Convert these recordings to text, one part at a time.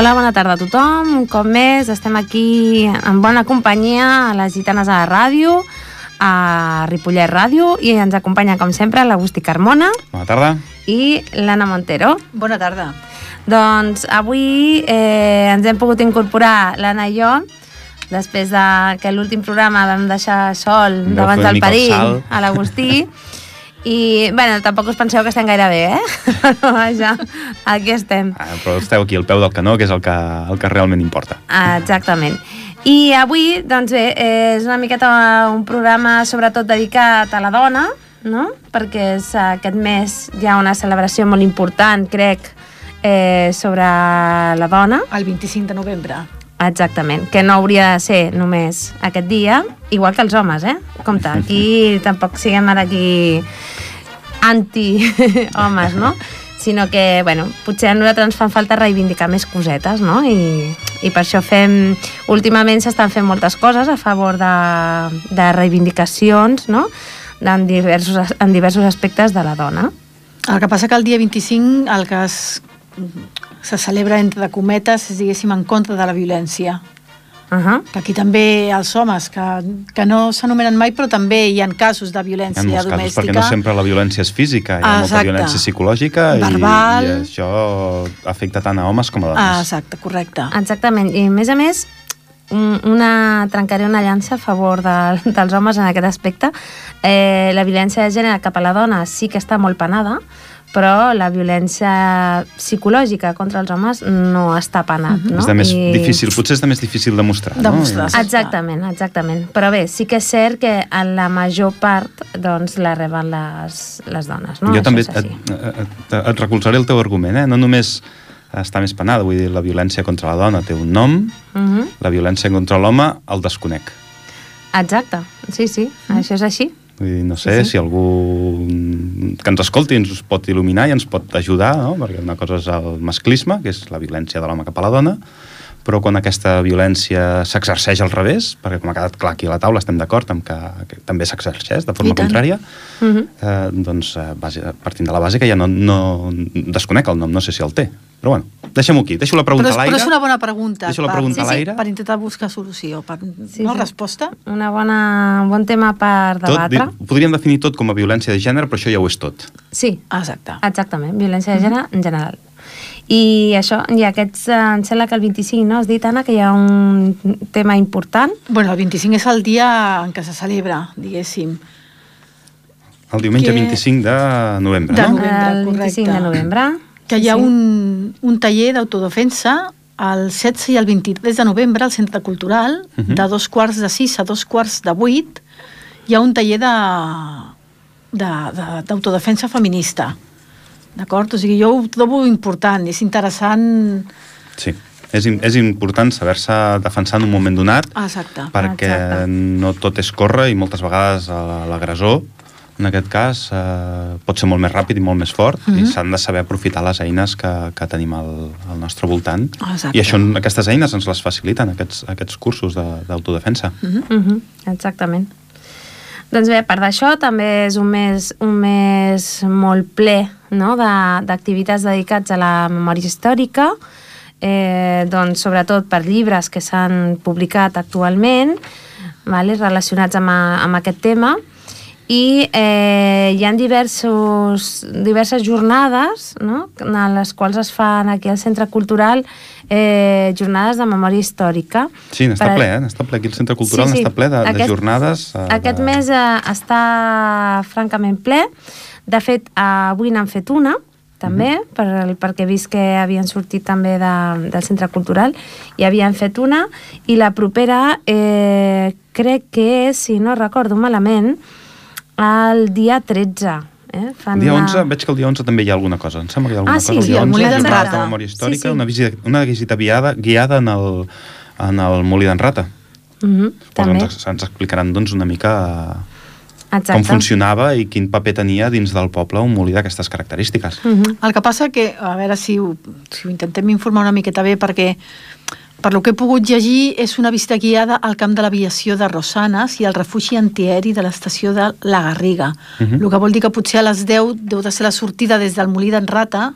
Hola, bona tarda a tothom. Un cop més estem aquí en bona companyia a les Gitanes a la ràdio, a Ripollet Ràdio, i ens acompanya, com sempre, l'Agustí Carmona Bona tarda. i l'Anna Montero. Bona tarda. Doncs avui eh, ens hem pogut incorporar l'Anna i jo, després de que l'últim programa vam deixar sol davant del perill a l'Agustí, i, bueno, tampoc us penseu que estem gaire bé, eh? Però vaja, aquí estem. Ah, però esteu aquí al peu del canó, que és el que, el que realment importa. Ah, Exactament. I avui, doncs bé, és una miqueta un programa sobretot dedicat a la dona, no? Perquè és, aquest mes hi ha una celebració molt important, crec, eh, sobre la dona. El 25 de novembre. Exactament, que no hauria de ser només aquest dia, igual que els homes, eh? Compte, aquí tampoc siguem ara aquí anti-homes, no? Sinó que, bueno, potser a nosaltres ens fan falta reivindicar més cosetes, no? I, i per això fem... Últimament s'estan fent moltes coses a favor de, de reivindicacions, no? En diversos, en diversos aspectes de la dona. El que passa que el dia 25 el que es, se celebra entre cometes és, diguéssim, en contra de la violència. Uh -huh. Que aquí també els homes, que, que no s'anomenen mai, però també hi ha casos de Hi ha violència molts casos, domèstica. perquè no sempre la violència és física, hi ha molta Exacte. violència psicològica i, Verbal. i això afecta tant a homes com a dones. Ah, exacte, correcte. Exactament, i a més a més un- una, trencaré una llança a favor de, dels homes en aquest aspecte. Eh, la violència de gènere cap a la dona sí que està molt penada, però la violència psicològica contra els homes no està penat, no? És de més I- difícil, potser és de més difícil demostrar, Demostrar, no? Exactament, exactament. Però bé, sí que és cert que en la major part doncs, la reben les, les dones, no? jo Això també et, et, et recolzaré el teu argument, eh? No només està més penada, vull dir, la violència contra la dona té un nom, Mhm. la violència contra l'home el desconec. Exacte, sí, sí, això és així. Vull dir, no sé Sí, sí. si algú que ens escolti ens pot il·luminar i ens pot ajudar, no? perquè una cosa és el masclisme, que és la violència de l'home cap a la dona, però quan aquesta violència s'exerceix al revés, perquè com ha quedat clar aquí a la taula estem d'acord amb que, que també s'exerceix de forma contrària, Mhm. eh, doncs eh, base, partint de la base que ja no, no desconec el nom, no sé si el té. Però bueno, deixem-ho aquí, deixo la Però, pregunta és, a l'aire. però és una bona pregunta. Deixo la per- pregunta a l'aire. Per intentar buscar solució. Per, Sí, no, sí. resposta? Una bona, un bon tema per tot, debatre. di- podríem definir tot com a violència de gènere, però això ja ho és tot. Sí, Exacte. exactament, violència de gènere en general. I això, i aquests, eh, em sembla que el 25, no? Has dit, Anna, que hi ha un tema important. Bueno, el 25 és el dia en què se celebra, diguéssim. El diumenge Que- 25 de novembre, De no? novembre, el 25 de correcte. novembre. Que hi ha Sí. un, un taller d'autodefensa el 16 i el 23 de novembre al Centre Cultural, Mhm. de dos quarts de sis a dos quarts de vuit, hi ha un taller de- de- de- d'autodefensa feminista. D'acord? O sigui, jo ho trobo important, és interessant... Sí. És, és important saber-se defensar en un moment donat Exacte. perquè Exacte. no tot és córrer i moltes vegades l'agressor en aquest cas eh, pot ser molt més ràpid i molt més fort i Mhm. s'han de saber aprofitar les eines que, que tenim al, al nostre voltant Exacte. i això, aquestes eines ens les faciliten aquests, aquests cursos de- d'autodefensa Mhm. Mhm, exactament. Doncs bé, a part d'això, també és un mes, un mes molt ple no? de- d'activitats dedicats a la memòria històrica, eh, doncs, sobretot per llibres que s'han publicat actualment vale? relacionats amb, a, amb aquest tema i eh, hi ha diversos, diverses jornades no? en les quals es fan aquí al Centre Cultural eh, jornades de memòria històrica. Sí, n'està Per- ple, eh? N'està ple. Aquí el Centre Cultural Sí, sí. n'està ple de, de jornades. eh, Aquest de... mes eh, està francament ple. De fet, avui n'han fet una, també, Mhm. per, perquè he vist que havien sortit també de, del Centre Cultural i havien fet una, i la propera eh, crec que és, si no recordo malament, el dia 13. Eh? Fan El dia una- 11, veig que el dia 11 també hi ha alguna cosa. Em sembla que hi ha alguna Ah, cosa el sí, el 11. Molí d'en Rata. memòria històrica, Sí, sí. Una, visita, una visita guiada, guiada en, el, en el Molí d'en Rata. Mhm, Doncs també. ens, ens explicaran doncs, una mica Exacte. com funcionava i quin paper tenia dins del poble un molí d'aquestes característiques. Mhm. El que passa que, a veure si ho, si ho intentem informar una miqueta bé, perquè per lo que he pogut llegir és una visita guiada al camp de l'aviació de Rosanes i al refugi antiaeri de l'estació de La Garriga. Mhm. El que vol dir que potser a les 10 deu de ser la sortida des del Molí d'en Rata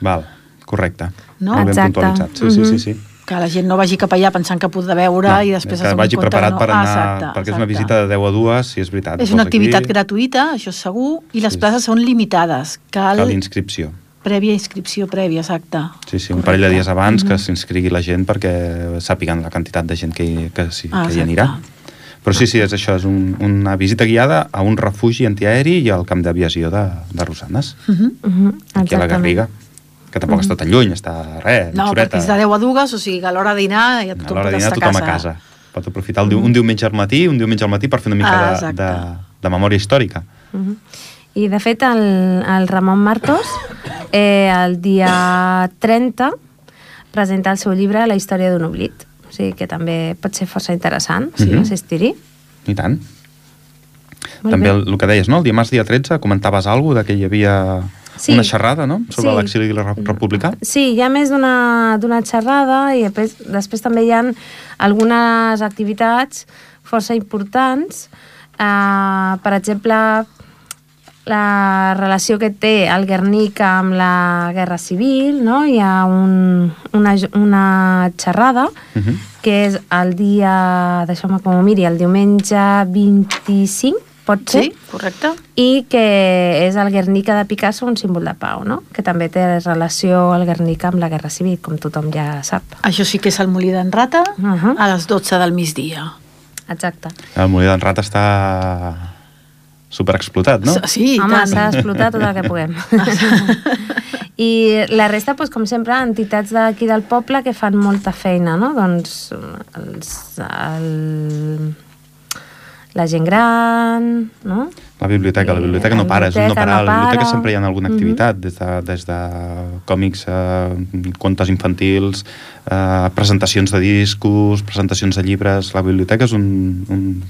Val. Correcte. No? Molt ben Exacte. puntualitzat. Sí, sí, Mhm. sí, sí. Que la gent no vagi cap allà pensant que pot de veure No, i després que es vagi preparat no. per Ah, anar, exacte, perquè és una exacte. visita de 10 a 2, si és veritat. És una activitat aquí, gratuïta, això segur, i les Sí. places són limitades. Cal, Cal inscripció. prèvia inscripció prèvia, exacte. Sí, sí, un Correcte. parell de dies abans que Mhm. s'inscrigui la gent perquè sàpiguen la quantitat de gent que hi, que, sí, Ah, que hi exacte. anirà. Però sí, sí, és això, és un, una visita guiada a un refugi antiaeri i al camp d'aviació de, de Rosanes, Mhm. Mhm, aquí a la exactament. Garriga, que tampoc està tan lluny, està res, No, perquè és de 10 a 2, o sigui que a l'hora de dinar ja a tothom l'hora pot de dinar estar tothom a casa. Pot aprofitar el, diu- un diumenge al matí, un diumenge al matí per fer una mica Ah, de, exacte. de, de memòria històrica. Mhm. I, de fet, el, el Ramon Martos, eh, el dia 30, presenta el seu llibre La història d'un oblit. O sigui que també pot ser força interessant, si Mhm. assistir-hi. I tant. Molt També bé. el, el que deies, no? El dimarts dia 13 comentaves alguna cosa de que hi havia Sí. una xerrada, no?, sobre Sí. l'exili re- republicà. Sí, hi ha més d'una d'una xerrada i després, després també hi ha algunes activitats força importants. Uh, per exemple, la relació que té el Guernica amb la Guerra Civil, no? Hi ha un, una, una xerrada Uh -huh. que és el dia, deixeu-me com ho miri, el diumenge 25, pot ser? Sí, correcte. i que és el Guernica de Picasso, un símbol de pau, no? que també té relació el Guernica amb la Guerra Civil, com tothom ja sap. Això sí que és el Molí d'en Rata, Uh -huh. a les 12 del migdia. Exacte. El molí d'en Rat està superexplotat, no? Sí, i Home, tant. s'ha d'explotar tot el que puguem. I la resta, doncs, com sempre, entitats d'aquí del poble que fan molta feina, no? Doncs els, el, la gent gran, no? La biblioteca, la Sí, biblioteca no la para, és un no parar. no A la biblioteca para. sempre hi ha alguna Mhm. activitat, des, de, des de còmics, eh, contes infantils, eh, presentacions de discos, presentacions de llibres... La biblioteca és un, un,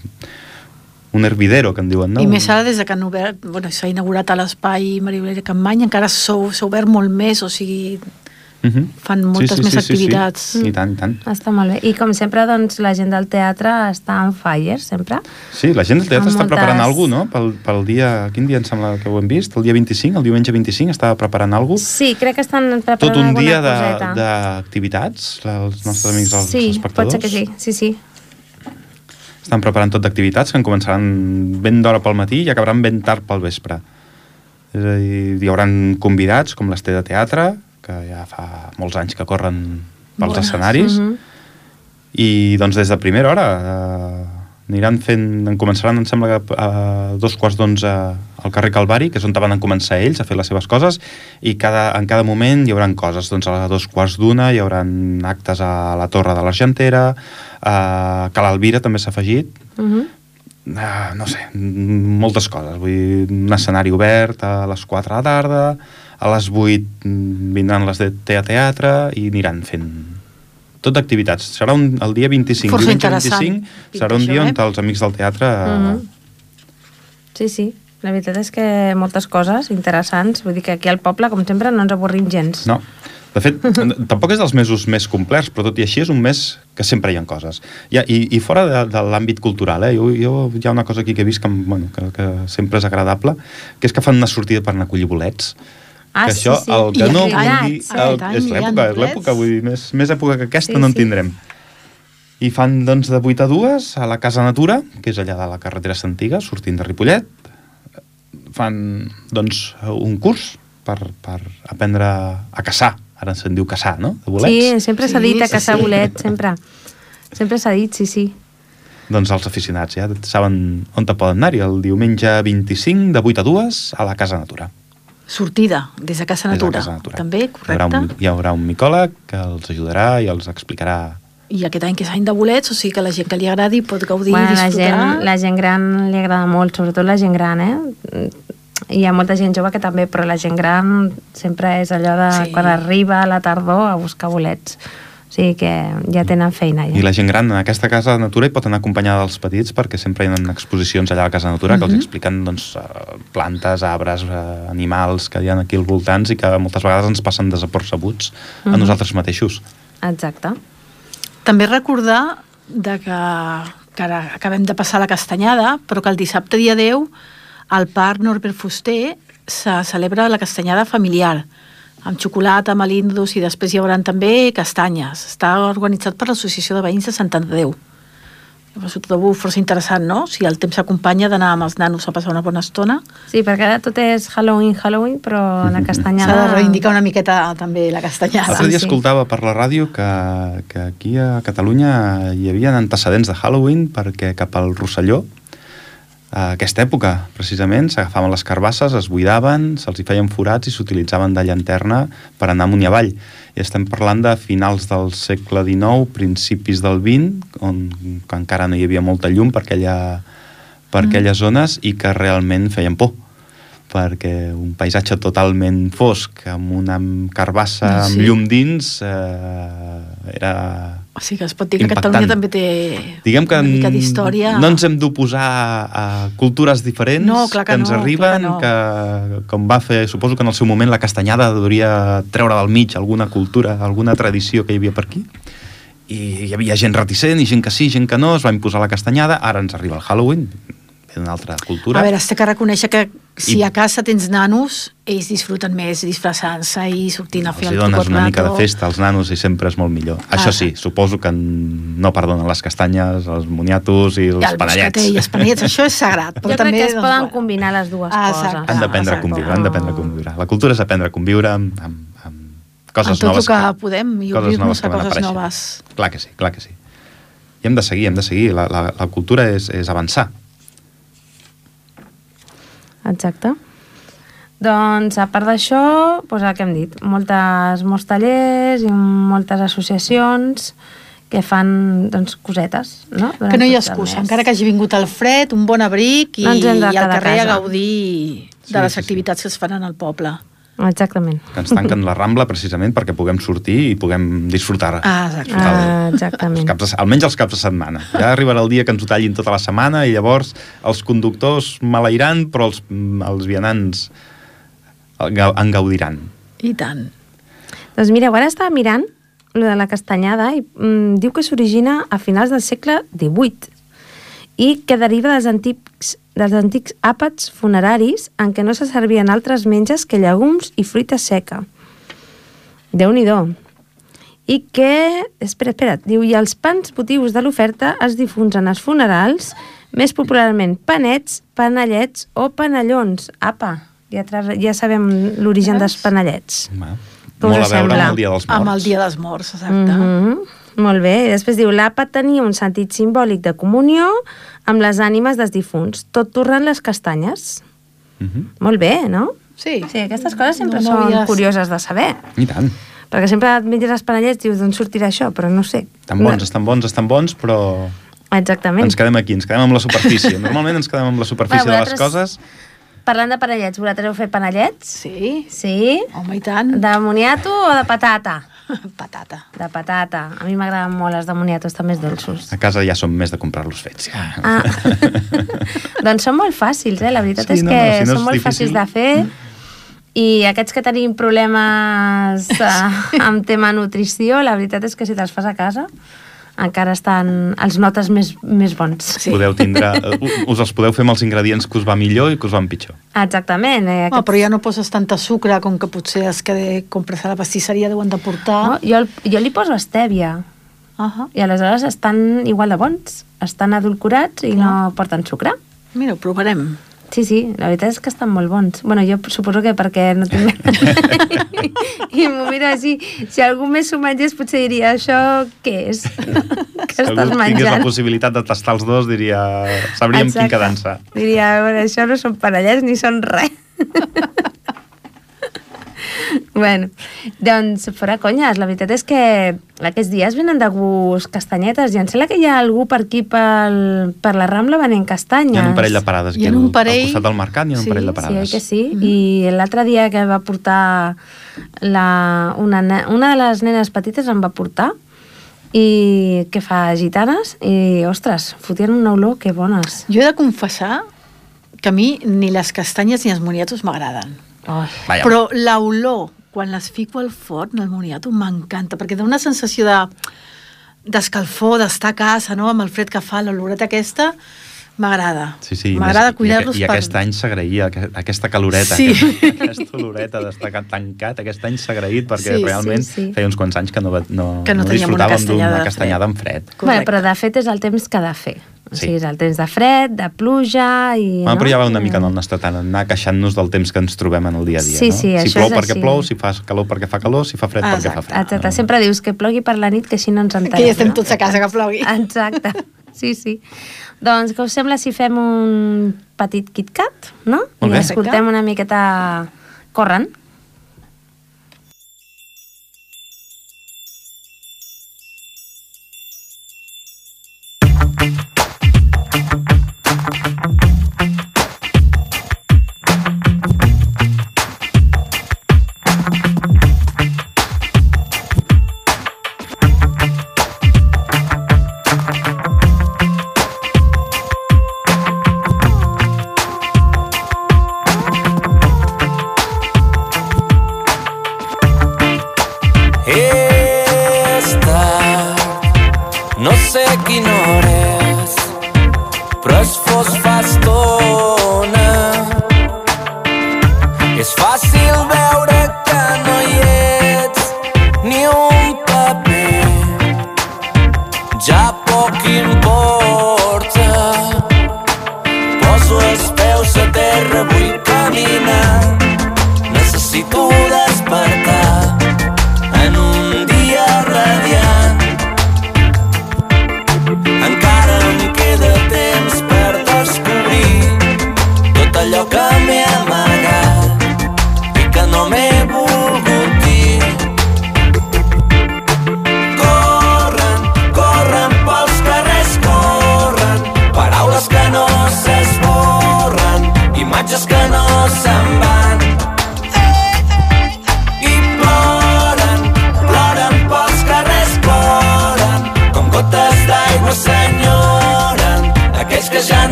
un hervidero, que en diuen, no? I més ara, des de que han obert, bueno, s'ha inaugurat a l'espai Maribel Campany, encara s'ha obert molt més, o sigui, Mhm. fan moltes més activitats. I tant, i tant. Està molt bé. I com sempre, doncs, la gent del teatre està en fire, sempre. Sí, la gent del teatre Amb està preparant moltes- alguna cosa, no? Pel, pel dia... Quin dia em sembla que ho hem vist? El dia 25, el diumenge 25, estava preparant alguna cosa? Sí, crec que estan preparant Tot un dia d'activitats, els nostres amics els sí, espectadors. pot ser que sí, sí, sí. Estan preparant tot d'activitats que en començaran ben d'hora pel matí i acabaran ben tard pel vespre. És a dir, hi haurà convidats com l'Este de Teatre, que ja fa molts anys que corren pels Bones. escenaris, Mhm. i doncs des de primera hora eh, aniran fent, en començaran em sembla que a dos quarts d'onze al carrer Calvari, que és on van començar ells a fer les seves coses, i cada, en cada moment hi haurà coses, doncs a dos quarts d'una hi haurà actes a la Torre de l'Argentera, a Cal Alvira també s'ha afegit, Mhm. uh, no sé, moltes coses, vull dir, un escenari obert a les 4 de la tarda, a les 8 mm, vindran les de Tea Teatre i aniran fent tot d'activitats. Serà un, el dia 25, Força diumenge interessant, 25, pinta serà un dia eh? on els amics del teatre... Uh Mhm. Sí, sí. La veritat és que moltes coses interessants. Vull dir que aquí al poble, com sempre, no ens avorrim gens. No. De fet, tampoc és dels mesos més complerts, però tot i així és un mes que sempre hi ha coses. Ja, i, I fora de, de l'àmbit cultural, eh, jo, jo, hi ha una cosa aquí que he vist que, bueno, que, que sempre és agradable, que és que fan una sortida per anar a collir bolets. Ah, que sí, això, sí. el que I no vulgui... El, és l'època, és bolets. l'època, vull dir, més, més època que aquesta Sí, no en sí. tindrem. I fan, doncs, de 8 a 2 a la Casa Natura, que és allà de la carretera Santiga, sortint de Ripollet. Fan, doncs, un curs per, per aprendre a caçar. Ara se'n diu caçar, no?, de bolets. Sí, sempre s'ha Sí, dit a caçar sí. bolet, sempre. Sempre s'ha dit, sí, sí. Doncs els aficionats ja saben on te poden anar-hi, el diumenge 25 de 8 a 2 a la Casa Natura. Sortida, des de Casa Des de Natura. Casa Natura. També, Hi haurà, correcte. un, hi haurà un micòleg que els ajudarà i els explicarà I aquest any que és any de bolets, o sigui que la gent que li agradi pot gaudir Bueno, i la, disfrutar. gent, la gent gran li agrada molt, sobretot la gent gran, eh? Hi ha molta gent jove que també, però la gent gran sempre és allò de Sí. quan arriba a la tardor a buscar bolets. O sigui que ja tenen feina. Ja. I la gent gran en aquesta casa de natura hi pot anar acompanyada dels petits perquè sempre hi ha exposicions allà a la casa de natura que els Mhm. expliquen doncs, eh, plantes, arbres, eh, animals que hi ha aquí al voltants i que moltes vegades ens passen desapercebuts a Mhm. nosaltres mateixos. Exacte. També recordar de que, que ara acabem de passar la castanyada, però que el dissabte dia 10 al Parc Norbert Fuster se celebra la castanyada familiar amb xocolata, melindros i després hi haurà també castanyes. Està organitzat per l'Associació de Veïns de Sant Andreu. Ho trobo força interessant, no? Si el temps s'acompanya d'anar amb els nanos a passar una bona estona. Sí, perquè ara tot és Halloween, Halloween, però la S'ha castanyada... de reivindicar una miqueta també la castanyada. L'altre dia sí. escoltava per la ràdio que, que aquí a Catalunya hi havia antecedents de Halloween perquè cap al Rosselló, a aquesta època, precisament, s'agafaven les carbasses, es buidaven, se'ls hi feien forats i s'utilitzaven de llanterna per anar amunt i avall. I estem parlant de finals del segle XIX, principis del XX, on encara no hi havia molta llum per, aquella, per aquelles zones i que realment feien por perquè un paisatge totalment fosc, amb una carbassa sí. amb llum dins, eh, era O sigui que es pot dir que Impactant. Catalunya també té Diguem que una mica d'història. no ens hem d'oposar a cultures diferents No, clar que ens no, arriben, clar que, com va fer, suposo que en el seu moment la castanyada hauria treure del mig alguna cultura, alguna tradició que hi havia per aquí. I hi havia gent reticent i gent que sí, gent que no, es va imposar la castanyada, ara ens arriba el Halloween, ve d'una altra cultura. A veure, has de que reconèixer que si I- a casa tens nanos, ells disfruten més disfressant-se i sortint a fer els el hi dones una mica de festa als nanos i sempre és molt millor. Ah. Això sí, suposo que no perdonen les castanyes, els moniatos i els I el panellets. bosqueter i els panellets, això és sagrat. Però Jo també, crec que es doncs, poden bueno. combinar les dues Ah, coses. exacte. Han d'aprendre a conviure, han d'aprendre a conviure. La cultura és aprendre a conviure amb, amb, amb coses Amb tot noves. el que podem i obrir-nos que a coses noves. Clar que sí, clar que sí. I hem de seguir, hem de seguir. La, la, la cultura és, és avançar. Exacte. Doncs, a part d'això, doncs el que hem dit, moltes, molts tallers i moltes associacions que fan doncs, cosetes, no? Durant Que no hi ha excusa, encara que hagi vingut el fred, un bon abric i, No i al a carrer a gaudir de Sí, les sí, sí. activitats que es faran al poble. Exactament. Que ens tanquen la Rambla precisament perquè puguem sortir i puguem disfrutar. Ah, exacte. Ah, Els exactament. caps de, almenys els caps de setmana. Ja arribarà el dia que ens ho tallin tota la setmana i llavors els conductors malairan, però els, els vianants en gaudiran. I tant. Doncs mireu, ara estava mirant lo de la castanyada i mm, diu que s'origina a finals del segle XVIII i que deriva dels antics, dels antics àpats funeraris en què no se servien altres menges que llegums i fruita seca. Déu-n'hi-do. I que... Espera, espera. Diu, i els pans votius de l'oferta es difonsen als funerals, més popularment panets, panellets o panellons. Apa, ja, tra- ja sabem l'origen dels panellets. Com Molt a veure sembla? amb el Dia dels Morts. Amb el Dia dels Morts, exacte. Mhm. Molt bé. I després diu, l'àpat tenia un sentit simbòlic de comunió amb les ànimes dels difunts, tot torrant les castanyes. Mhm. Molt bé, no? Sí. Sí, aquestes coses sempre No, no són curioses de saber. I tant. Perquè sempre et menges els panellets i dius, d'on sortirà això? Però no sé. Estan bons, estan bons, estan bons, però Exactament. ens quedem aquí, ens quedem amb la superfície. Normalment ens quedem amb la superfície Va, de les coses. Parlant de panellets, vosaltres heu fet panellets? Sí. Sí? Home, i tant. De moniato o de patata? Patata. De patata. A mi m'agraden molt els de moniato, estan més dolços. A casa ja som més de comprar-los fets. Ja. Ah. doncs són molt fàcils, eh? La veritat Sí, és no, que no, si no són és molt difícil. fàcils de fer i aquests que tenim problemes eh, amb tema nutrició, la veritat és que si te'ls fas a casa encara estan els notes més, més bons. Sí. Podeu tindre, us els podeu fer amb els ingredients que us va millor i que us van pitjor. Exactament. Eh? No, però ja no poses tanta sucre com que potser els que compres a la pastisseria deuen de portar. no? jo, jo li poso estèvia Uh -huh. i aleshores estan igual de bons. Estan adulcorats i no porten sucre. Mira, ho provarem. Sí, sí, la veritat és que estan molt bons. bueno, jo suposo que perquè no tinc... I m'ho miro així. Si algú més s'ho mengés, potser diria, això què és? que Si estàs algú tingués la menjant? possibilitat de tastar els dos, diria... Sabríem quin Exacte. quedar-se. Diria, a veure, això no són panellets ni són res. bueno, doncs fora conyes, la veritat és que aquests dies venen de gust castanyetes i em sembla que hi ha algú per aquí pel, per la Rambla venent castanyes. Hi ha un parell de parades aquí un parell- al costat del mercat, hi ha un Sí, parell de Sí, parades. oi que sí? I l'altre dia que va portar la, una, una de les nenes petites em va portar i que fa gitanes i, ostres, fotien una olor que bones. Jo he de confessar que a mi ni les castanyes ni els moniatos m'agraden. Oh. Vaja, Però l'olor, quan les fico al forn, el moniato, m'encanta, perquè dona una sensació de d'escalfor, d'estar a casa, no? amb el fred que fa, l'oloreta aquesta, M'agrada. Sí, sí, M'agrada cuidar-los I, i aquest any s'agraïa, aqu- aquesta caloreta, Sí. aquesta, aquesta oloreta d'estar tancat, aquest any s'ha agraït perquè Sí, realment sí, sí. feia uns quants anys que no, no, Que no una disfrutàvem d'una castanyada fred. amb fred. Bueno, Correcte. però de fet és el temps que ha de fer. O Sí. sigui, és el temps de fred, de pluja i... Bueno, no? però ja va una mica en el nostre tant, anar queixant-nos del temps que ens trobem en el dia a dia. Sí, no? sí, si això plou és perquè així. plou, si fa calor perquè fa calor, si fa fred perquè fa Exacte. fred. Exacte, no? sempre dius que plogui per la nit, que així no ens entenem. Que ja estem no? tots a casa, que plogui. Exacte, sí, sí. Doncs què us sembla si fem un petit KitKat, no? Molt bé. I escoltem una miqueta Corren.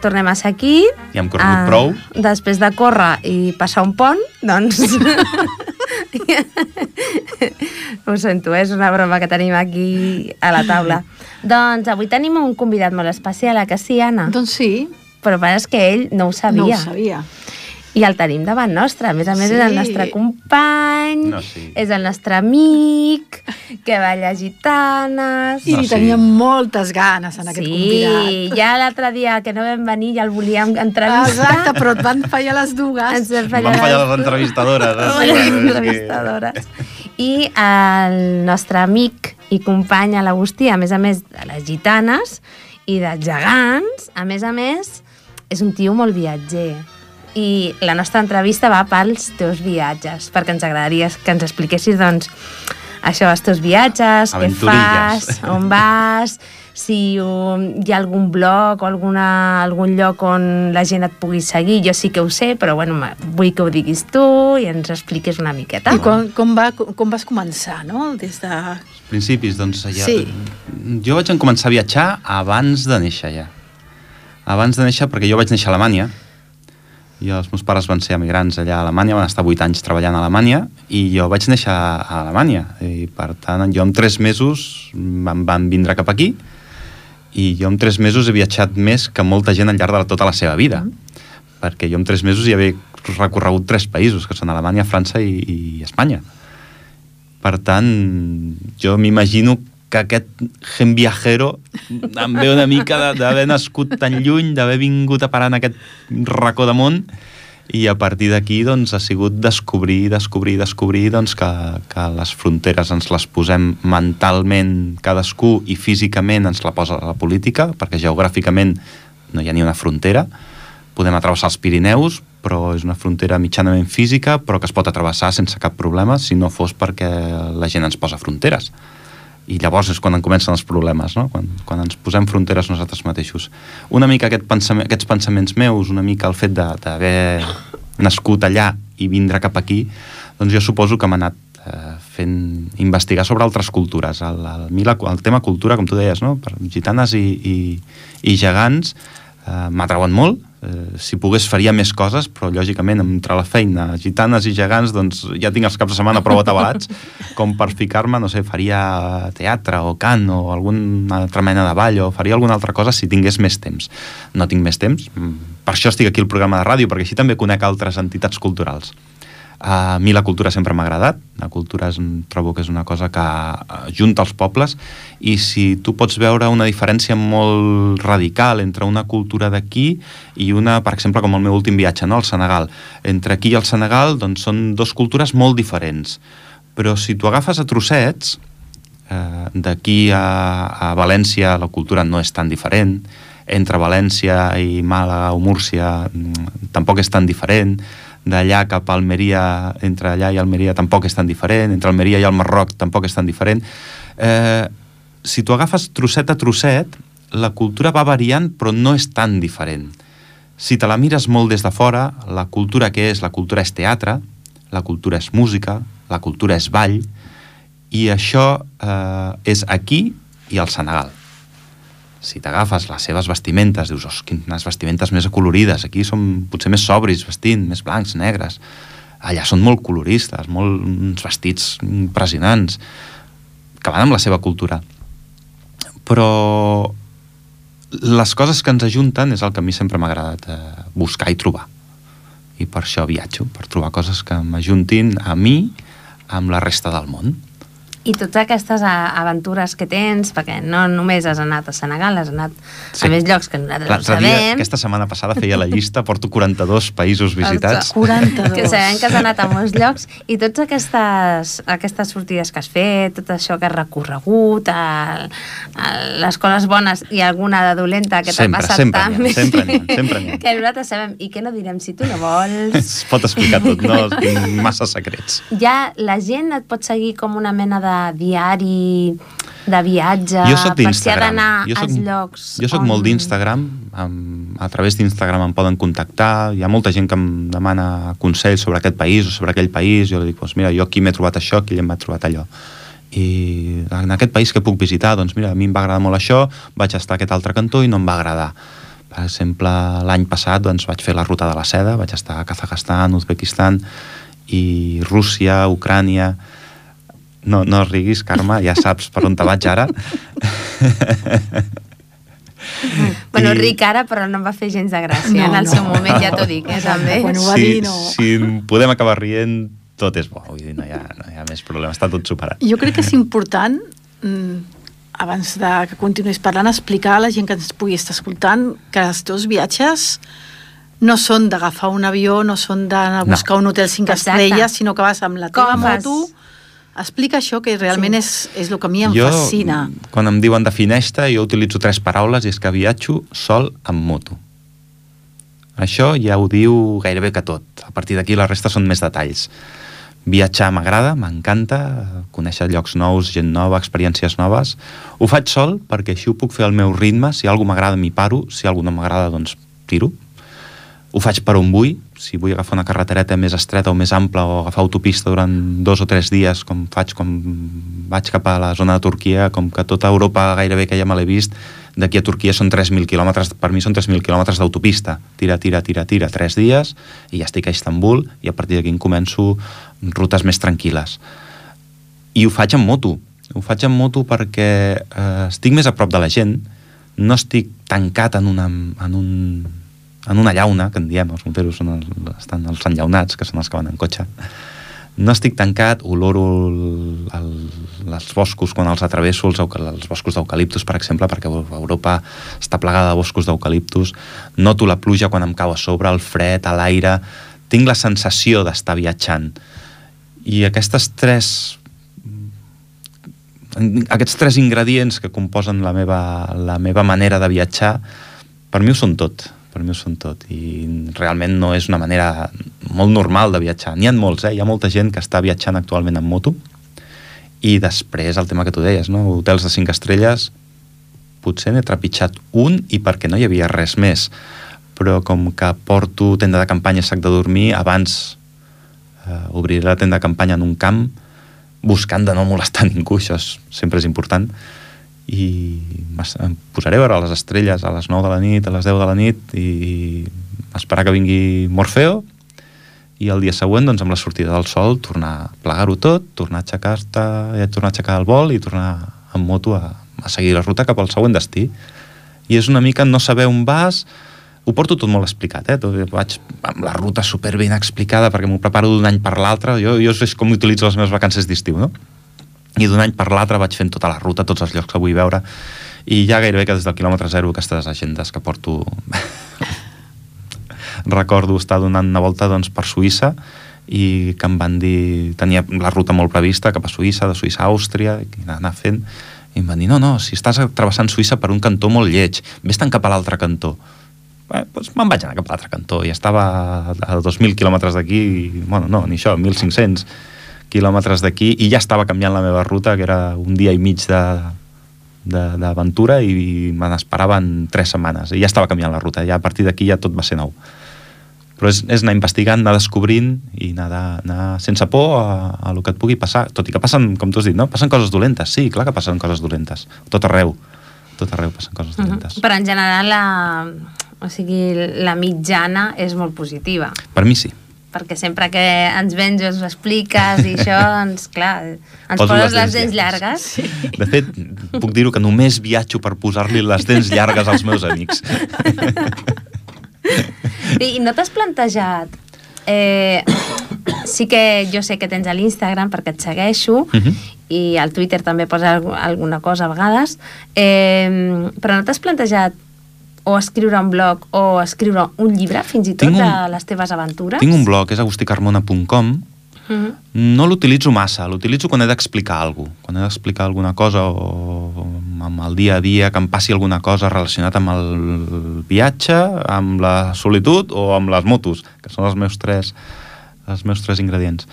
Tornem a ser aquí. Ja hem corregut Ah, prou. Després de córrer i passar un pont, doncs... Ho sento, eh? és una broma que tenim aquí a la taula. doncs avui tenim un convidat molt especial, a que sí, Anna? Doncs sí, Però és que ell no ho sabia. no ho sabia. I el tenim davant nostre. A més a més, és el Sí. nostre company, No, sí. és el nostre amic, que balla gitanes... I No, li sí. teníem moltes ganes en aquest sí, convidat. ja l'altre dia que no vam venir ja el volíem entrevistar. Exacte, però et van fallar les dues. Ens Van fallar, fallar les entrevistadores. eh? les entrevistadores. I el nostre amic i company a l'Agustí, a més a més de les gitanes i de gegants, a més a més, és un tio molt viatger. I la nostra entrevista va pels teus viatges, perquè ens agradaria que ens expliquessis, doncs, això, els teus viatges, què fas, on vas, si um, hi ha algun blog o alguna, algun lloc on la gent et pugui seguir. Jo sí que ho sé, però bueno, vull que ho diguis tu i ens expliquis una miqueta. I com, com, va, com vas començar, no? Des de... principis, doncs ja... Sí. Jo vaig començar a viatjar abans de néixer ja. Abans de néixer, perquè jo vaig néixer a Alemanya, i els meus pares van ser emigrants allà a Alemanya, van estar 8 anys treballant a Alemanya, i jo vaig néixer a Alemanya, i per tant jo en 3 mesos em van vindre cap aquí, i jo en 3 mesos he viatjat més que molta gent al llarg de tota la seva vida, perquè jo en 3 mesos ja havia recorregut 3 països, que són Alemanya, França i, i Espanya. Per tant, jo m'imagino que aquest gen viajero em ve una mica d'haver nascut tan lluny, d'haver vingut a parar en aquest racó de món i a partir d'aquí doncs, ha sigut descobrir, descobrir, descobrir doncs, que, que les fronteres ens les posem mentalment cadascú i físicament ens la posa la política, perquè geogràficament no hi ha ni una frontera. Podem atravessar els Pirineus, però és una frontera mitjanament física, però que es pot atravessar sense cap problema si no fos perquè la gent ens posa fronteres. I llavors és quan en comencen els problemes, no? quan, quan ens posem fronteres nosaltres mateixos. Una mica aquest pensament, aquests pensaments meus, una mica el fet d'haver nascut allà i vindre cap aquí, doncs jo suposo que m'ha anat eh, fent investigar sobre altres cultures. El, el, la, el tema cultura, com tu deies, no? per gitanes i, i, i gegants, eh, m'atrauen molt. Eh, si pogués faria més coses, però lògicament entre la feina, gitanes i gegants, doncs ja tinc els caps de setmana prou atabalats com per ficar-me, no sé, faria teatre o cant o alguna altra mena de ball o faria alguna altra cosa si tingués més temps. No tinc més temps, mm, per això estic aquí al programa de ràdio, perquè així també conec altres entitats culturals. A mi la cultura sempre m'ha agradat, la cultura és, trobo que és una cosa que eh, junta els pobles i si tu pots veure una diferència molt radical entre una cultura d'aquí i una, per exemple, com el meu últim viatge, no? al Senegal. Entre aquí i el Senegal doncs, són dos cultures molt diferents, però si tu agafes a trossets, eh, d'aquí a, a València la cultura no és tan diferent, entre València i Màlaga o Múrcia mm, tampoc és tan diferent, d'allà cap a Almeria, entre allà i Almeria tampoc és tan diferent, entre Almeria i el Marroc tampoc és tan diferent. Eh, si tu agafes trosset a trosset, la cultura va variant però no és tan diferent. Si te la mires molt des de fora, la cultura que és? La cultura és teatre, la cultura és música, la cultura és ball, i això eh, és aquí i al Senegal. Si t'agafes les seves vestimentes, dius, oh, quines vestimentes més acolorides, aquí som potser més sobris vestint, més blancs, negres. Allà són molt coloristes, molt, uns vestits impressionants, que van amb la seva cultura. Però les coses que ens ajunten és el que a mi sempre m'ha agradat eh, buscar i trobar. I per això viatjo, per trobar coses que m'ajuntin a mi amb la resta del món. I totes aquestes a- aventures que tens, perquè no només has anat a Senegal, has anat Sí. a més llocs que nosaltres ho L'altre dia, sabem, aquesta setmana passada feia la llista, porto 42 països visitats. 42. que sabem que has anat a molts llocs, i totes aquestes, aquestes sortides que has fet, tot això que has recorregut, el, el, les coses bones i alguna de dolenta que t'ha passat sempre també. sempre n'hi ha, sempre n'hi ha. que nosaltres sabem, i que no direm si tu no vols. Es pot explicar tot, no tinc massa secrets. Ja la gent et pot seguir com una mena de diari de viatge, Jo sóc per si ha d'anar als soc- llocs Jo sóc on- molt d'Instagram, a través d'Instagram em poden contactar, hi ha molta gent que em demana consells sobre aquest país o sobre aquell país, jo li dic, doncs mira, jo aquí m'he trobat això, aquí m'ha trobat allò. I en aquest país que puc visitar, doncs mira, a mi em va agradar molt això, vaig estar a aquest altre cantó i no em va agradar. Per exemple, l'any passat doncs, vaig fer la ruta de la seda, vaig estar a Kazakhstan, Uzbekistan i Rússia, Ucrània... No, no riguis, Carme, ja saps per on te vaig ara. Bueno, I- ric ara, però no em va fer gens de gràcia. No, en el no. seu moment ja t'ho dic, eh, també. Quan ho va si, dir, no. si podem acabar rient, tot és bo. Vull dir, no hi ha, no hi ha més problema, està tot superat. Jo crec que és important, mm, abans de que continuïs parlant, explicar a la gent que ens pugui estar escoltant que els teus viatges no són d'agafar un avió, no són d'anar a No. buscar un hotel cinc Exacte. estrelles, sinó que vas amb la teva Com moto. Explica això, que realment és, és el que a mi em jo, fascina. quan em diuen defineix-te, jo utilitzo tres paraules i és que viatjo sol amb moto. Això ja ho diu gairebé que tot. A partir d'aquí la resta són més detalls. Viatjar m'agrada, m'encanta, conèixer llocs nous, gent nova, experiències noves. Ho faig sol perquè així ho puc fer al meu ritme. Si alguna m'agrada, m'hi paro. Si alguna no m'agrada, doncs tiro. Ho faig per on vull. Si vull agafar una carretereta més estreta o més ampla o agafar autopista durant dos o tres dies, com faig quan vaig cap a la zona de Turquia, com que tota Europa gairebé que ja me l'he vist, d'aquí a Turquia són 3.000 quilòmetres, per mi són 3.000 quilòmetres d'autopista. Tira, tira, tira, tira, tres dies i ja estic a Istanbul i a partir d'aquí començo rutes més tranquil·les. I ho faig amb moto. Ho faig amb moto perquè eh, estic més a prop de la gent, no estic tancat en una, en un, en una llauna, que en diem, els moteros són els, estan els enllaunats, que són els que van en cotxe. No estic tancat, oloro el, el, els boscos quan els atravesso, els, els boscos d'eucaliptus, per exemple, perquè Europa està plegada de boscos d'eucaliptus. Noto la pluja quan em cau a sobre, el fred, a l'aire... Tinc la sensació d'estar viatjant. I aquestes tres aquests tres ingredients que composen la meva, la meva manera de viatjar, per mi ho són tot. Per mi ho són tot. I realment no és una manera molt normal de viatjar. N'hi ha molts, eh? Hi ha molta gent que està viatjant actualment en moto. I després el tema que tu deies, no? Hotels de cinc estrelles, potser n'he trepitjat un i perquè no hi havia res més. Però com que porto tenda de campanya sac de dormir, abans eh, obriré la tenda de campanya en un camp buscant de no molestar ningú, això és, sempre és important i em posaré a veure les estrelles a les 9 de la nit, a les 10 de la nit i esperar que vingui Morfeo i el dia següent, doncs, amb la sortida del sol, tornar a plegar-ho tot, tornar a aixecar-te, eh, tornar a aixecar el vol i tornar en moto a, a seguir la ruta cap al següent destí. I és una mica no saber on vas, ho porto tot molt explicat, eh? Tot, vaig amb la ruta super ben explicada perquè m'ho preparo d'un any per l'altre. Jo, jo és com utilitzo les meves vacances d'estiu, no? I d'un any per l'altre vaig fent tota la ruta, tots els llocs que vull veure, i ja gairebé que des del quilòmetre zero aquestes agendes que porto... Recordo estar donant una volta doncs, per Suïssa i que em van dir... Tenia la ruta molt prevista cap a Suïssa, de Suïssa a Àustria, i anar, fent... I em van dir, no, no, si estàs travessant Suïssa per un cantó molt lleig, vés-te'n cap a l'altre cantó. Bé, doncs me'n vaig anar cap a l'altre cantó i estava a 2.000 quilòmetres d'aquí, i, bueno, no, ni això, 1.500 quilòmetres d'aquí, i ja estava canviant la meva ruta, que era un dia i mig d'aventura i, me n'esperaven tres setmanes i ja estava canviant la ruta, ja a partir d'aquí ja tot va ser nou però és, és anar investigant, anar descobrint i anar, de, anar sense por a, a el que et pugui passar, tot i que passen, com tu has dit, no? passen coses dolentes, sí, clar que passen coses dolentes, tot arreu, tot arreu passen coses dolentes. Però en general la, o sigui, la mitjana és molt positiva. Per mi sí. Perquè sempre que ens vens i ens ho expliques i això, doncs clar, ens Poso poses les les dents llargues. Sí. De fet, puc dir-ho que només viatjo per posar-li les dents llargues als meus amics. I, no t'has plantejat... Eh, sí que jo sé que tens a l'Instagram perquè et segueixo Mhm. i al Twitter també posa algu- alguna cosa a vegades eh, però no t'has plantejat o escriure un blog o escriure un llibre fins i tot Tinc un- de les teves aventures? Tinc un blog, és agusticarmona.com, Mhm. no l'utilitzo massa, l'utilitzo quan he d'explicar alguna cosa, quan he d'explicar alguna cosa o amb el dia a dia, que em passi alguna cosa relacionat amb el viatge, amb la solitud o amb les motos, que són els meus tres, els meus tres ingredients.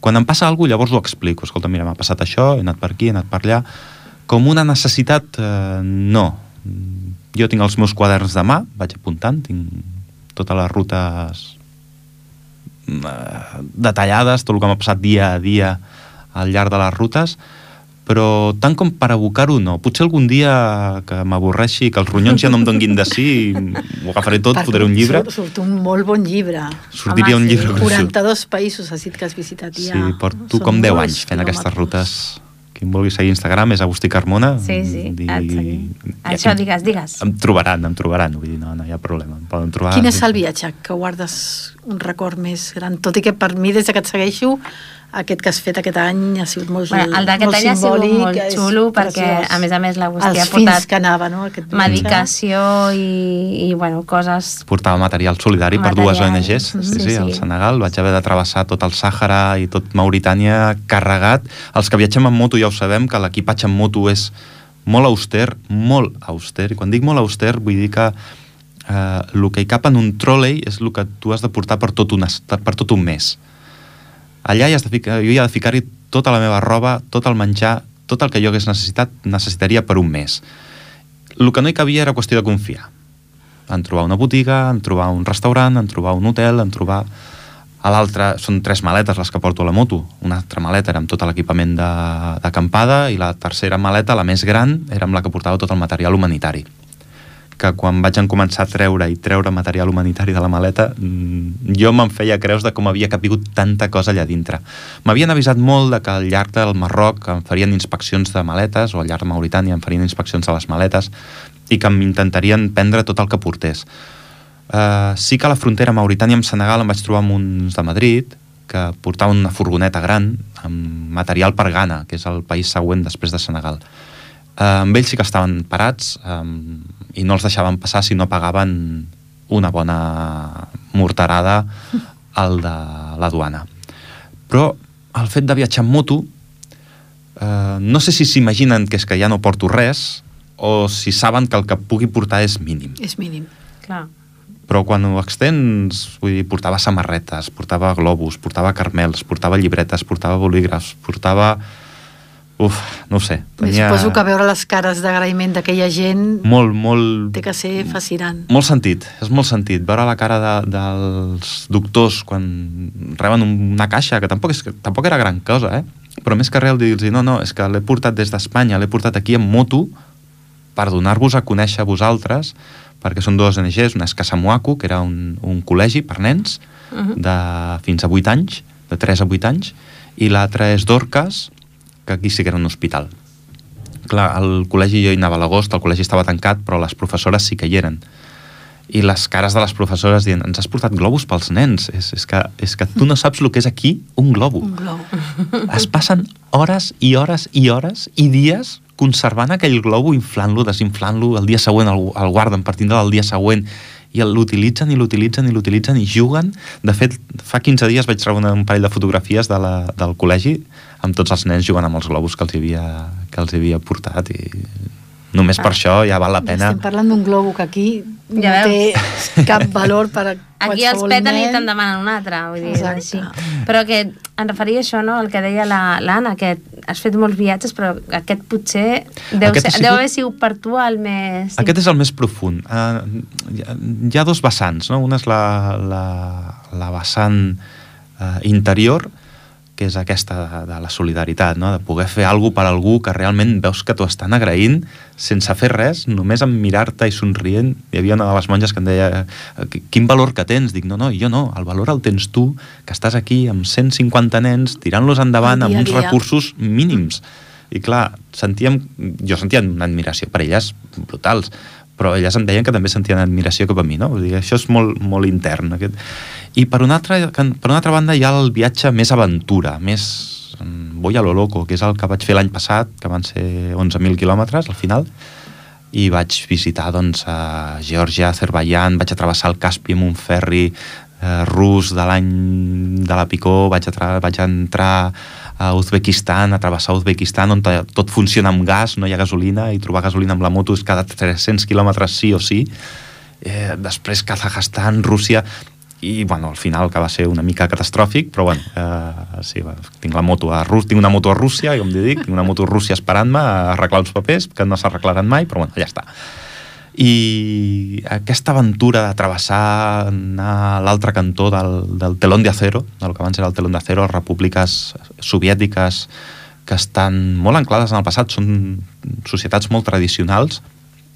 Quan em passa alguna cosa, llavors ho explico. Escolta, mira, m'ha passat això, he anat per aquí, he anat per allà. Com una necessitat, eh, no. Jo tinc els meus quaderns de mà, vaig apuntant, tinc totes les rutes eh, detallades, tot el que m'ha passat dia a dia al llarg de les rutes, però tant com per abocar-ho no. Potser algun dia que m'avorreixi, que els ronyons ja no em donguin de sí, ho agafaré tot, fotré un llibre. Surt, surt un molt bon llibre. Sortiria Home, un sí. llibre gruixut. 42 països has dit que has visitat Sí, ja. porto Són com 10 molts anys fent aquestes rutes. Qui em vulgui seguir a Instagram és Agustí Carmona. Sí, sí, seguim. ja- Això, digues, digues. Em trobaran, em trobaran, vull dir, no, no hi ha problema. Em poden trobar... Quin és el viatge que guardes un record més gran? Tot i que per mi, des de que et segueixo, aquest que has fet aquest any ha sigut molt, Bueno, el d'aquest molt any ha sigut molt xulo perquè, preciós. a més a més, l'Agustí Els ha portat que anava, no? Aquest medicació i, i bueno, coses... portava material solidari per dues Material, ONGs, sí, sí, sí, sí. al Senegal. Vaig haver de travessar tot el Sàhara i tot Mauritània carregat. Els que viatgem en moto ja ho sabem, que l'equipatge en moto és molt auster, molt auster. I quan dic molt auster vull dir que eh, el que hi cap en un trolley és el que tu has de portar per tot un, per tot un mes. Allà hi has de ficar, jo hi ha de ficar-hi tota la meva roba, tot el menjar, tot el que jo hagués necessitat, necessitaria per un mes. El que no hi cabia era qüestió de confiar. En trobar una botiga, en trobar un restaurant, en trobar un hotel, en trobar... A l'altre són tres maletes les que porto a la moto. Una altra maleta era amb tot l'equipament d'acampada i la tercera maleta, la més gran, era amb la que portava tot el material humanitari que quan vaig en començar a treure i treure material humanitari de la maleta, mm, jo me'n feia creus de com havia capigut tanta cosa allà dintre. M'havien avisat molt de que al llarg del Marroc em farien inspeccions de maletes, o al llarg de Mauritània em farien inspeccions de les maletes, i que m'intentarien prendre tot el que portés. Uh, sí que a la frontera Mauritània amb Senegal em vaig trobar amb uns de Madrid que portaven una furgoneta gran amb material per Ghana, que és el país següent després de Senegal. Amb ells sí que estaven parats um, i no els deixaven passar si no pagaven una bona morterada al de la duana. Però el fet de viatjar en moto, uh, no sé si s'imaginen que és que ja no porto res o si saben que el que pugui portar és mínim És mínim. Clar. però quan ho extens, vull dir, portava samarretes, portava globus, portava carmels, portava llibretes, portava bolígrafs, portava... Uf, no ho sé. Tenia... Suposo que veure les cares d'agraïment d'aquella gent Molt, molt... té que ser fascinant. Molt sentit, és molt sentit. Veure la cara de, dels doctors quan reben una caixa, que tampoc, és, que tampoc era gran cosa, eh? però més que res dir-los, no, no, és que l'he portat des d'Espanya, l'he portat aquí en moto per donar-vos a conèixer a vosaltres, perquè són dues ONGs, una és Casamuaco, que era un, un col·legi per nens, Uh -huh. de fins a 8 anys, de 3 a 8 anys, i l'altra és Dorcas, que aquí sí que era un hospital. Clar, al col·legi jo hi anava a l'agost, el col·legi estava tancat, però les professores sí que hi eren. I les cares de les professores dient, ens has portat globus pels nens. És, és, que, és que tu no saps el que és aquí un globo. Un globo. Es passen hores i hores i hores i dies conservant aquell globo, inflant-lo, desinflant-lo, el dia següent el, el guarden per tindre el dia següent i l'utilitzen i l'utilitzen i l'utilitzen i juguen. De fet, fa 15 dies vaig treure un parell de fotografies de la, del col·legi amb tots els nens jugant amb els globus que els havia, que els havia portat i només per això ja val la pena. Estem parlant d'un globo que aquí Ja no té cap valor per a Aquí els peten i nen. te'n demanen un altre, vull dir, Exacte. així. Però que em referia a això, no?, el que deia la- l'Anna, que has fet molts viatges, però aquest potser deu, Aquest ha ser, sigut- deu haver sigut per tu el més... Aquest és el més profund. Uh, hi, ha, hi ha dos vessants, no? Una és la, la, la vessant uh, interior, que és aquesta de, de la solidaritat, no? de poder fer alguna per algú que realment veus que t'ho estan agraint sense fer res, només amb mirar-te i somrient. Hi havia una de les monges que em deia "Qui- quin valor que tens? Dic, no, no, jo no, el valor el tens tu, que estàs aquí amb 150 nens, tirant-los endavant dia amb uns dia. recursos mínims. I clar, sentíem, jo sentia una admiració per elles brutals, però elles em deien que també sentien admiració cap a mi, no? Vull dir, això és molt, molt intern. Aquest. I per una, altra, per una altra banda hi ha el viatge més aventura, més mm, voy a lo loco, que és el que vaig fer l'any passat, que van ser 11.000 quilòmetres al final, i vaig visitar doncs, a Geòrgia, Azerbaijan, vaig a travessar el Caspi amb un ferri eh, rus de l'any de la Picó, vaig, a vaig entrar a Uzbekistan, a travessar Uzbekistan, on tot funciona amb gas, no hi ha gasolina, i trobar gasolina amb la moto és cada 300 quilòmetres sí o sí. Eh, després Kazakhstan, Rússia i bueno, al final que va ser una mica catastròfic però bueno, eh, sí, tinc la moto a Rússia, tinc una moto a Rússia com dic, tinc una moto a Rússia esperant-me a arreglar uns papers que no s'arreglaran mai però bueno, ja està i aquesta aventura de travessar anar a l'altre cantó del, del telón de acero, del que abans era el telón de acero, les repúbliques soviètiques que estan molt anclades en el passat, són societats molt tradicionals,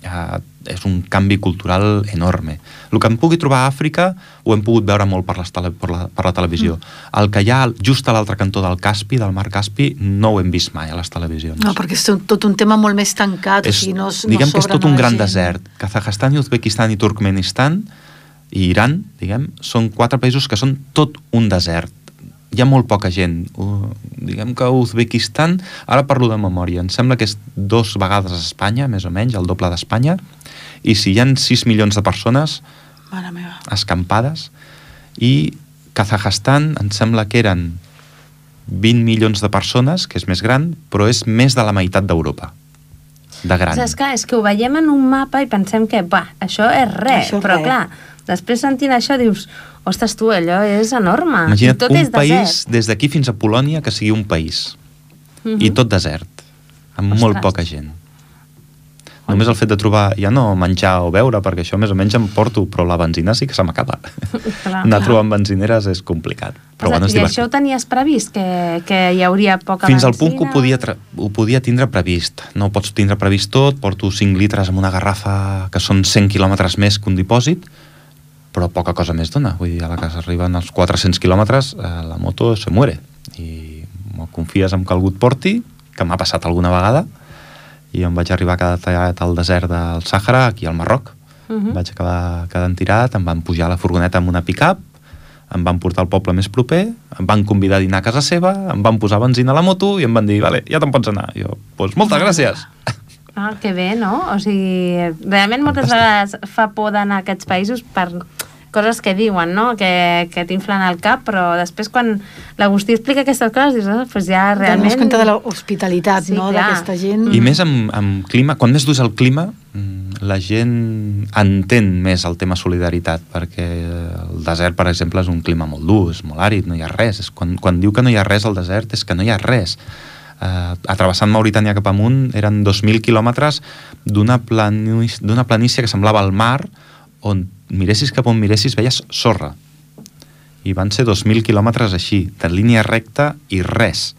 eh, és un canvi cultural enorme. El que em pugui trobar a Àfrica ho hem pogut veure molt per, les tele, per, la, per la televisió. Mm. El que hi ha just a l'altre cantó del Caspi, del mar Caspi, no ho hem vist mai a les televisions. No, perquè és tot- un tema molt més tancat, és, o sigui, no, diguem no que és tot un gran gent. desert. Kazakhstan, Uzbekistan i Turkmenistan i Iran, diguem, són quatre països que són tot un desert. Hi ha molt poca gent. Uh, diguem que Uzbekistan, ara parlo de memòria, em sembla que és dos vegades a Espanya, més o menys, el doble d'Espanya, i si hi han 6 milions de persones Mare meva. escampades, i Kazakhstan em sembla que eren 20 milions de persones, que és més gran, però és més de la meitat d'Europa. De gran. Saps que és que ho veiem en un mapa i pensem que, va, això és res, Això és però res. clar, després sentint això dius, ostres tu, allò és enorme. Imagina't I tot un és país desert. des d'aquí fins a Polònia que sigui un país. Mhm. I tot desert. Amb Ostres. molt poca gent. Només el fet de trobar, ja no menjar o beure, perquè això més o menys em porto, però la benzina sí que se m'acaba. Anar trobant benzineres és complicat. Però bueno, és I això ho tenies previst, que, que hi hauria poca Fins al punt que ho benzina? podia, ho podia tindre previst. No ho pots tindre previst tot, porto 5 litres amb una garrafa que són 100 quilòmetres més que un dipòsit, però poca cosa més dona. Vull dir, a la que s'arriben als 400 quilòmetres, eh, la moto se muere. I confies en que algú et porti, que m'ha passat alguna vegada, i em vaig arribar a quedar tallat al desert del Sàhara, aquí al Marroc. Mhm. Vaig acabar quedant tirat, em van pujar a la furgoneta amb una pick-up, em van portar al poble més proper, em van convidar a dinar a casa seva, em van posar benzina a la moto i em van dir, vale, ja te'n pots anar. I jo, doncs moltes gràcies. Ah, que bé, no? O sigui, realment moltes vegades fa por d'anar a aquests països per coses que diuen, no? Que, que t'inflen el cap, però després quan l'Agustí explica aquestes coses dius, oh, pues ja Realment... realment... compte de l'hospitalitat, Sí, no?, d'aquesta gent. I més amb, amb clima, quan més dur és el clima, mm, la gent entén més el tema solidaritat, perquè el desert, per exemple, és un clima molt dur, és molt àrid, no hi ha res. És quan, quan diu que no hi ha res al desert és que no hi ha res. Uh, atrevessant Mauritània cap amunt eren 2.000 quilòmetres d'una planícia, d'una planícia que semblava el mar, on miressis cap on miressis veies sorra. I van ser 2.000 quilòmetres així, de línia recta i res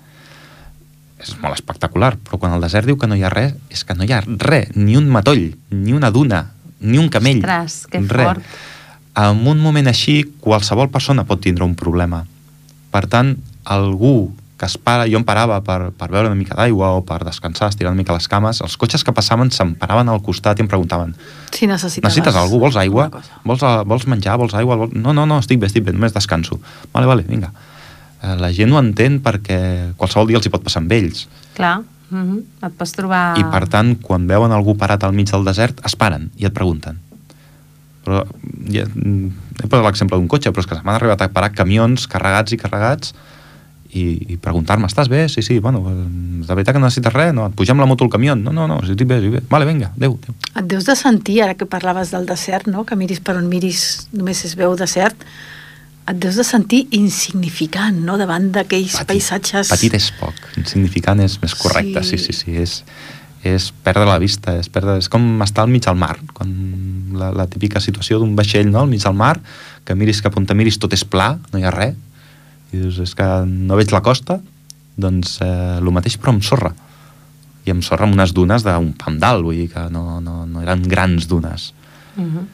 és molt espectacular, però quan el desert diu que no hi ha res, és que no hi ha res, ni un matoll, ni una duna, ni un camell. Ostres, que res. fort. En un moment així, qualsevol persona pot tindre un problema. Per tant, algú que es para, jo em parava per, per veure una mica d'aigua o per descansar, estirar una mica les cames, els cotxes que passaven se'm paraven al costat i em preguntaven Si necessitaves... necessites algú? Vols aigua? Vols, eh, vols menjar? Vols aigua? Vols... No, no, no, estic bé, estic bé, només descanso. Vale, vale, vinga. Eh, La gent ho entén perquè qualsevol dia els hi pot passar amb ells. Clar, uh -huh. et pots trobar... I per tant, quan veuen algú parat al mig del desert, es paren i et pregunten. Però ja, mm, he posat l'exemple d'un cotxe, però és que m'han arribat a parar camions carregats i carregats i, i preguntar-me, estàs bé? Sí, sí, bueno, de veritat que no necessites res? No, et pugem la moto al camió? No, no, no, si estic bé, estic bé. Vale, vinga, adéu, adéu. Et deus de sentir, ara que parlaves del desert, no? que miris per on miris, només es veu desert, et deus de sentir insignificant no? davant d'aquells paisatges... Petit és poc, insignificant és més correcte, sí, Sí. sí, sí, és, és perdre la vista, és, perdre, és com estar al mig del mar, quan la, la típica situació d'un vaixell no? al mig del mar, que miris cap on te miris tot és pla, no hi ha res, i dius, és que no veig la costa, doncs eh, el mateix però amb sorra, i amb sorra amb unes dunes d'un pam dalt, vull dir que no, no, no eren grans dunes. Uh -huh.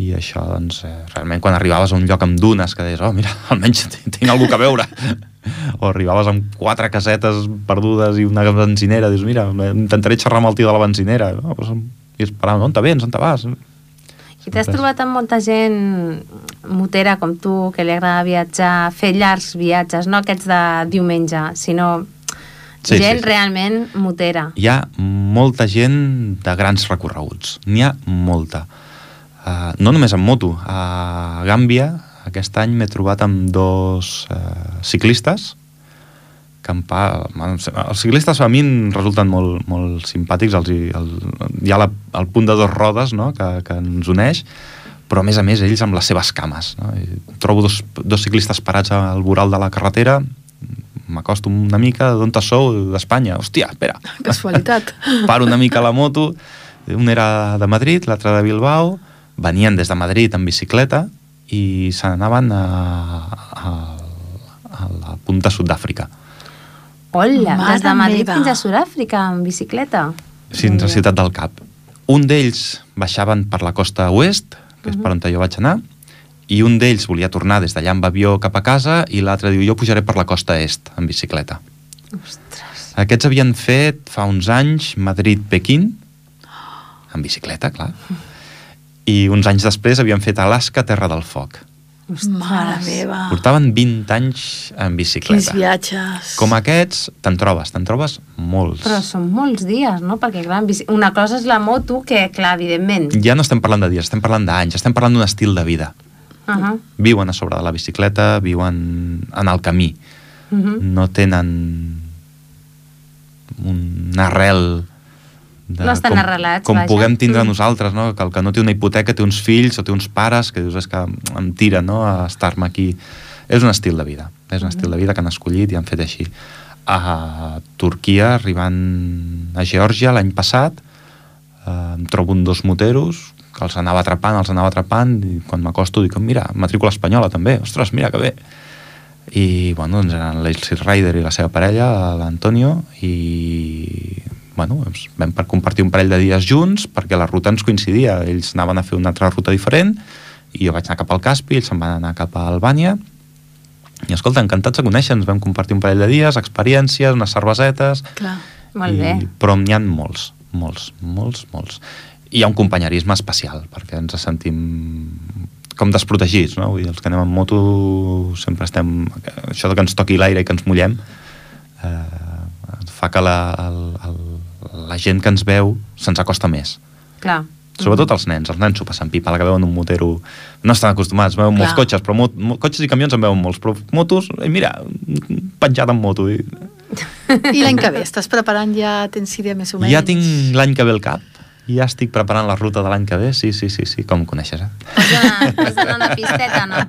I això, doncs, eh, realment quan arribaves a un lloc amb dunes, que deies, oh, mira, almenys tinc algú que veure. o arribaves amb quatre casetes perdudes i una benzinera, dius, mira, intentaré xerrar amb el tio de la benzinera. No, pues, I esperant, on te vens, on te vas? I t'has trobat amb molta gent motera com tu, que li agrada viatjar, fer llargs viatges, no aquests de diumenge, sinó Sí, gent sí, sí. realment motera. Hi ha molta gent de grans recorreguts. N'hi ha molta. Uh, no només en moto. A Gàmbia, aquest any m'he trobat amb dos uh, ciclistes bueno, els ciclistes a mi em resulten molt, molt simpàtics els, el, hi ha la, el punt de dos rodes no? que, que ens uneix però a més a més ells amb les seves cames no? I trobo dos, dos ciclistes parats al voral de la carretera m'acosto una mica d'on te sou? d'Espanya, hòstia, espera Casualitat. paro una mica la moto un era de Madrid, l'altre de Bilbao venien des de Madrid en bicicleta i se n'anaven a, a, a la punta sud d'Àfrica Hola, Mare des de Madrid meva. fins a Sud-àfrica en bicicleta. fins a Ciutat del Cap. Un d'ells baixaven per la costa oest, que és per on jo vaig anar, i un d'ells volia tornar des d'allà amb avió cap a casa i l'altre diu jo pujaré per la costa est en bicicleta. Ostres. Aquests havien fet fa uns anys Madrid-Pequín, en bicicleta, clar, i uns anys després havien fet Alaska, Terra del Foc. Mare meva. Portaven 20 anys en Quins bicicleta. viatges. Com aquests, te'n trobes, te'n trobes molts. Però són molts dies, no? Perquè, clar, bici... una cosa és la moto, que, clar, evidentment... Ja no estem parlant de dies, estem parlant d'anys, estem parlant d'un estil de vida. Uh -huh. Viuen a sobre de la bicicleta, viuen en el camí. Uh -huh. No tenen una arrel de No estan com, arrelats, com vaja. puguem tindre Mm. nosaltres, no? que el que no té una hipoteca té uns fills o té uns pares que dius és que em tira no? a estar-me aquí és un estil de vida és un estil de vida que han escollit i han fet així a Turquia arribant a Geòrgia l'any passat eh, em trobo un dos moteros que els anava atrapant, els anava atrapant i quan m'acosto dic, mira, matrícula espanyola també ostres, mira que bé i bueno, doncs eren l'Elsie Ryder i la seva parella, l'Antonio i bueno, ens vam per compartir un parell de dies junts perquè la ruta ens coincidia, ells anaven a fer una altra ruta diferent i jo vaig anar cap al Caspi, ells se'n van anar cap a Albània i escolta, encantats de conèixer, ens vam compartir un parell de dies, experiències, unes cervesetes Clar. Molt i, bé. Però n'hi ha molts, molts, molts, molts. I hi ha un companyerisme especial, perquè ens sentim com desprotegits, no? Vull dir, els que anem en moto sempre estem... Això de que ens toqui l'aire i que ens mullem eh, fa que la, el, el, la gent que ens veu se'ns acosta més. Clar. Sobretot els nens, els nens s'ho passen pipa, la que veuen un motero... No estan acostumats, veuen molts Clar. cotxes, però mo, mo, cotxes i camions en veuen molts, però motos, mira, penjat en moto. I, I l'any que ve, estàs preparant ja, tens idea més o menys? Ja tinc l'any que ve al cap, ja estic preparant la ruta de l'any que ve, sí, sí, sí, sí, com coneixes, eh? Pots donar, pots donar una pisteta, no?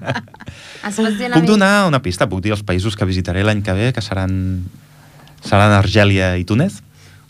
Ens pots Puc donar una pista, puc dir els països que visitaré l'any que ve, que seran, seran Argèlia i Túnez?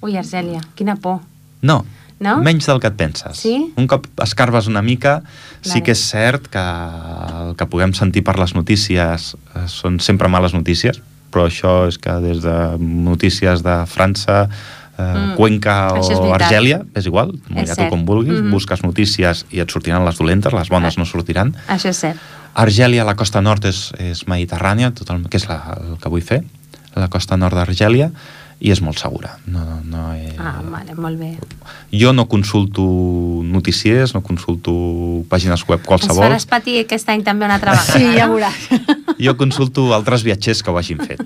Ui, Argèlia, quina por. No, No? menys del que et penses. Sí? Un cop escarbes una mica, sí Vale. que és cert que el que puguem sentir per les notícies eh, són sempre males notícies, però això és que des de notícies de França, eh, Mm, Cuenca això és o veritat. Argèlia, és igual, És mullar tu com vulguis, Mhm. busques notícies i et sortiran les dolentes, les bones Ah. no sortiran. Això és cert. Argèlia, la costa nord és, és mediterrània, tot el, que és la, el que vull fer, la costa nord d'Argèlia, i és molt segura. No, no he... Ah, vale, molt bé. Jo no consulto noticiers, no consulto pàgines web Ens qualsevol. faràs patir aquest any també una altra vegada. Sí, ja no? veuràs. Jo consulto altres viatgers que ho hagin fet.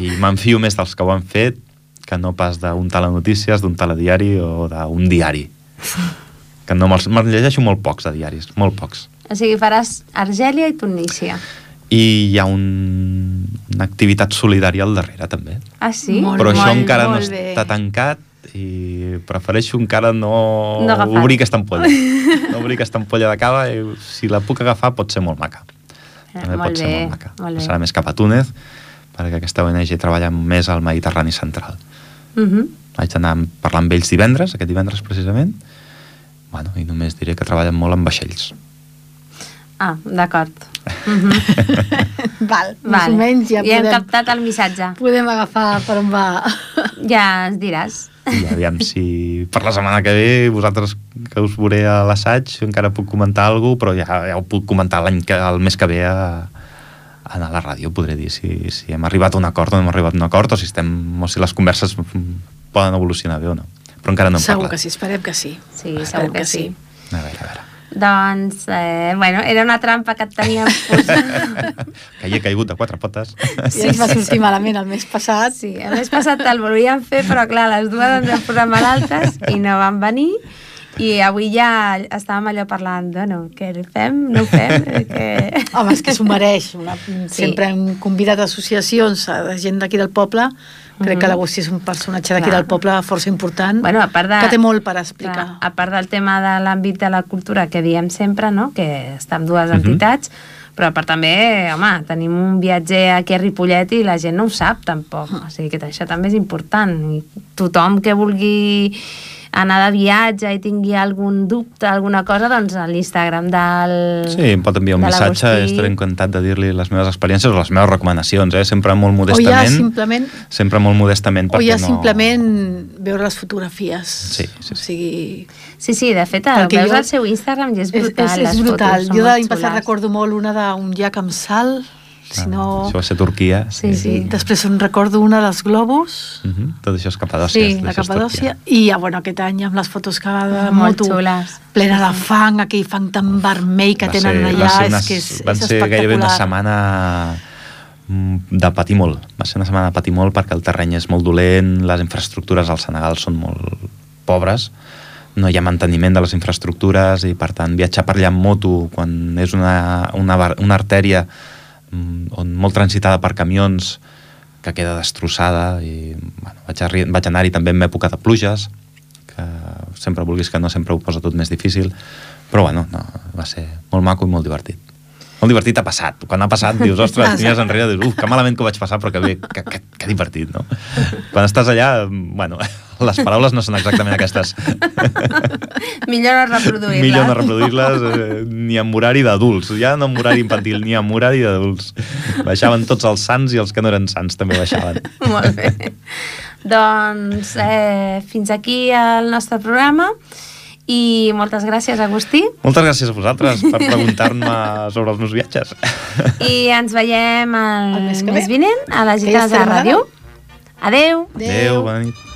I m'enfio més dels que ho han fet que no pas d'un telenotícies, d'un telediari o d'un diari. Que no me'ls me'n llegeixo molt pocs de diaris, molt pocs. O sigui, faràs Argèlia i Tunísia. I hi ha un, una activitat solidària al darrere, també. Ah, sí? Molt, Però això molt, encara no molt bé. està tancat i prefereixo encara no, No obrir aquesta ampolla. No obrir aquesta ampolla de cava i si la puc agafar pot ser molt maca. També Eh, molt pot ser bé, molt maca. molt bé. Serà més cap a Túnez perquè aquesta ONG treballa més al Mediterrani central. Mhm. Vaig anar a parlar amb ells divendres, aquest divendres precisament, bueno, i només diré que treballen molt amb vaixells. Ah, d'acord. Mhm. Val, més Vale. o menys ja, ja hem podem, captat el missatge. podem agafar per on va. Ja ens diràs. I aviam si per la setmana que ve vosaltres que us veuré a l'assaig encara puc comentar alguna cosa, però ja, ja ho puc comentar l'any que, el mes que ve a, a anar a la ràdio, podré dir si, si hem arribat a un acord o no hem arribat a un acord o si, estem, o si les converses poden evolucionar bé o no. Però encara no hem segur parlat. que sí, esperem que sí. Sí, Esperem segur que sí. A veure, a veure. Doncs, eh, bueno, era una trampa que et teníem posada. Que hi he caigut de quatre potes. Ja ens va sortir malament el mes passat. Sí, el mes passat el volíem fer, però clar, les dues ens hem posat malaltes i no van venir. I avui ja estàvem allò parlant, bueno, què fem, no ho fem? Eh, Que... Home, és que s'ho mereix. Una, Sempre hem convidat associacions a de gent d'aquí del poble. Crec que l'Agustí és un personatge d'aquí del poble força important, Bueno, a part de... que té molt per explicar. Clar, a part del tema de l'àmbit de la cultura que diem sempre, no? que està amb dues Mhm. entitats, però a part també, home, tenim un viatger aquí a Ripollet i la gent no ho sap tampoc. O sigui que això també és important. I tothom que vulgui anar de viatge i tingui algun dubte, alguna cosa, doncs a l'Instagram del... Sí, em pot enviar un missatge, estaré encantat de dir-li les meves experiències o les meves recomanacions, eh? sempre molt O ja modestament. simplement, Sempre molt modestament, o perquè ja no... simplement veure les fotografies. Sí, sí, sí. O sigui, Sí, sí, de fet, el Perquè veus jo- al seu Instagram i és és, brutal, és, és les brutal. fotos, jo de l'any passat recordo molt una d'un llac amb sal, si no... Ah, Això va ser Turquia. Sí, Sí, després en recordo una dels globus, Uh -huh. Tot això és Capadòcia. sí, la és Capadòcia, i ja, bueno, aquest any amb les fotos que va de Molt moto, xules. plena de fang, aquell fang tan vermell que Va tenen ser- allà, va ser és unes- que és, Van és ser gairebé una setmana mm, de patir molt. Va ser una setmana de patir molt perquè el terreny és molt dolent, les infraestructures al Senegal són molt pobres, no hi ha manteniment de les infraestructures i, per tant, viatjar per allà amb moto quan és una, una, una artèria on molt transitada per camions que queda destrossada i bueno, vaig, arri- vaig anar-hi també en època de pluges que sempre vulguis que no sempre ho posa tot més difícil però bueno, no, va ser molt maco i molt divertit molt divertit ha passat. Quan ha passat dius, ostres, mires enrere, dius, uf, que malament que ho vaig passar, però que bé, que, que, que divertit, no? Quan estàs allà, bueno, les paraules no són exactament aquestes. Millor no reproduir-la. Millor no reproduir-les eh, ni en horari d'adults. Ja no en horari infantil, ni en horari d'adults. Baixaven tots els sants i els que no eren sants també baixaven. Molt bé. doncs eh, fins aquí el nostre programa i moltes gràcies, Agustí. Moltes gràcies a vosaltres per preguntar-me sobre els meus viatges. I ens veiem el, El mes que mes ve. vinent a les Gitanes de Ràdio. Adeu! Adéu, bona nit.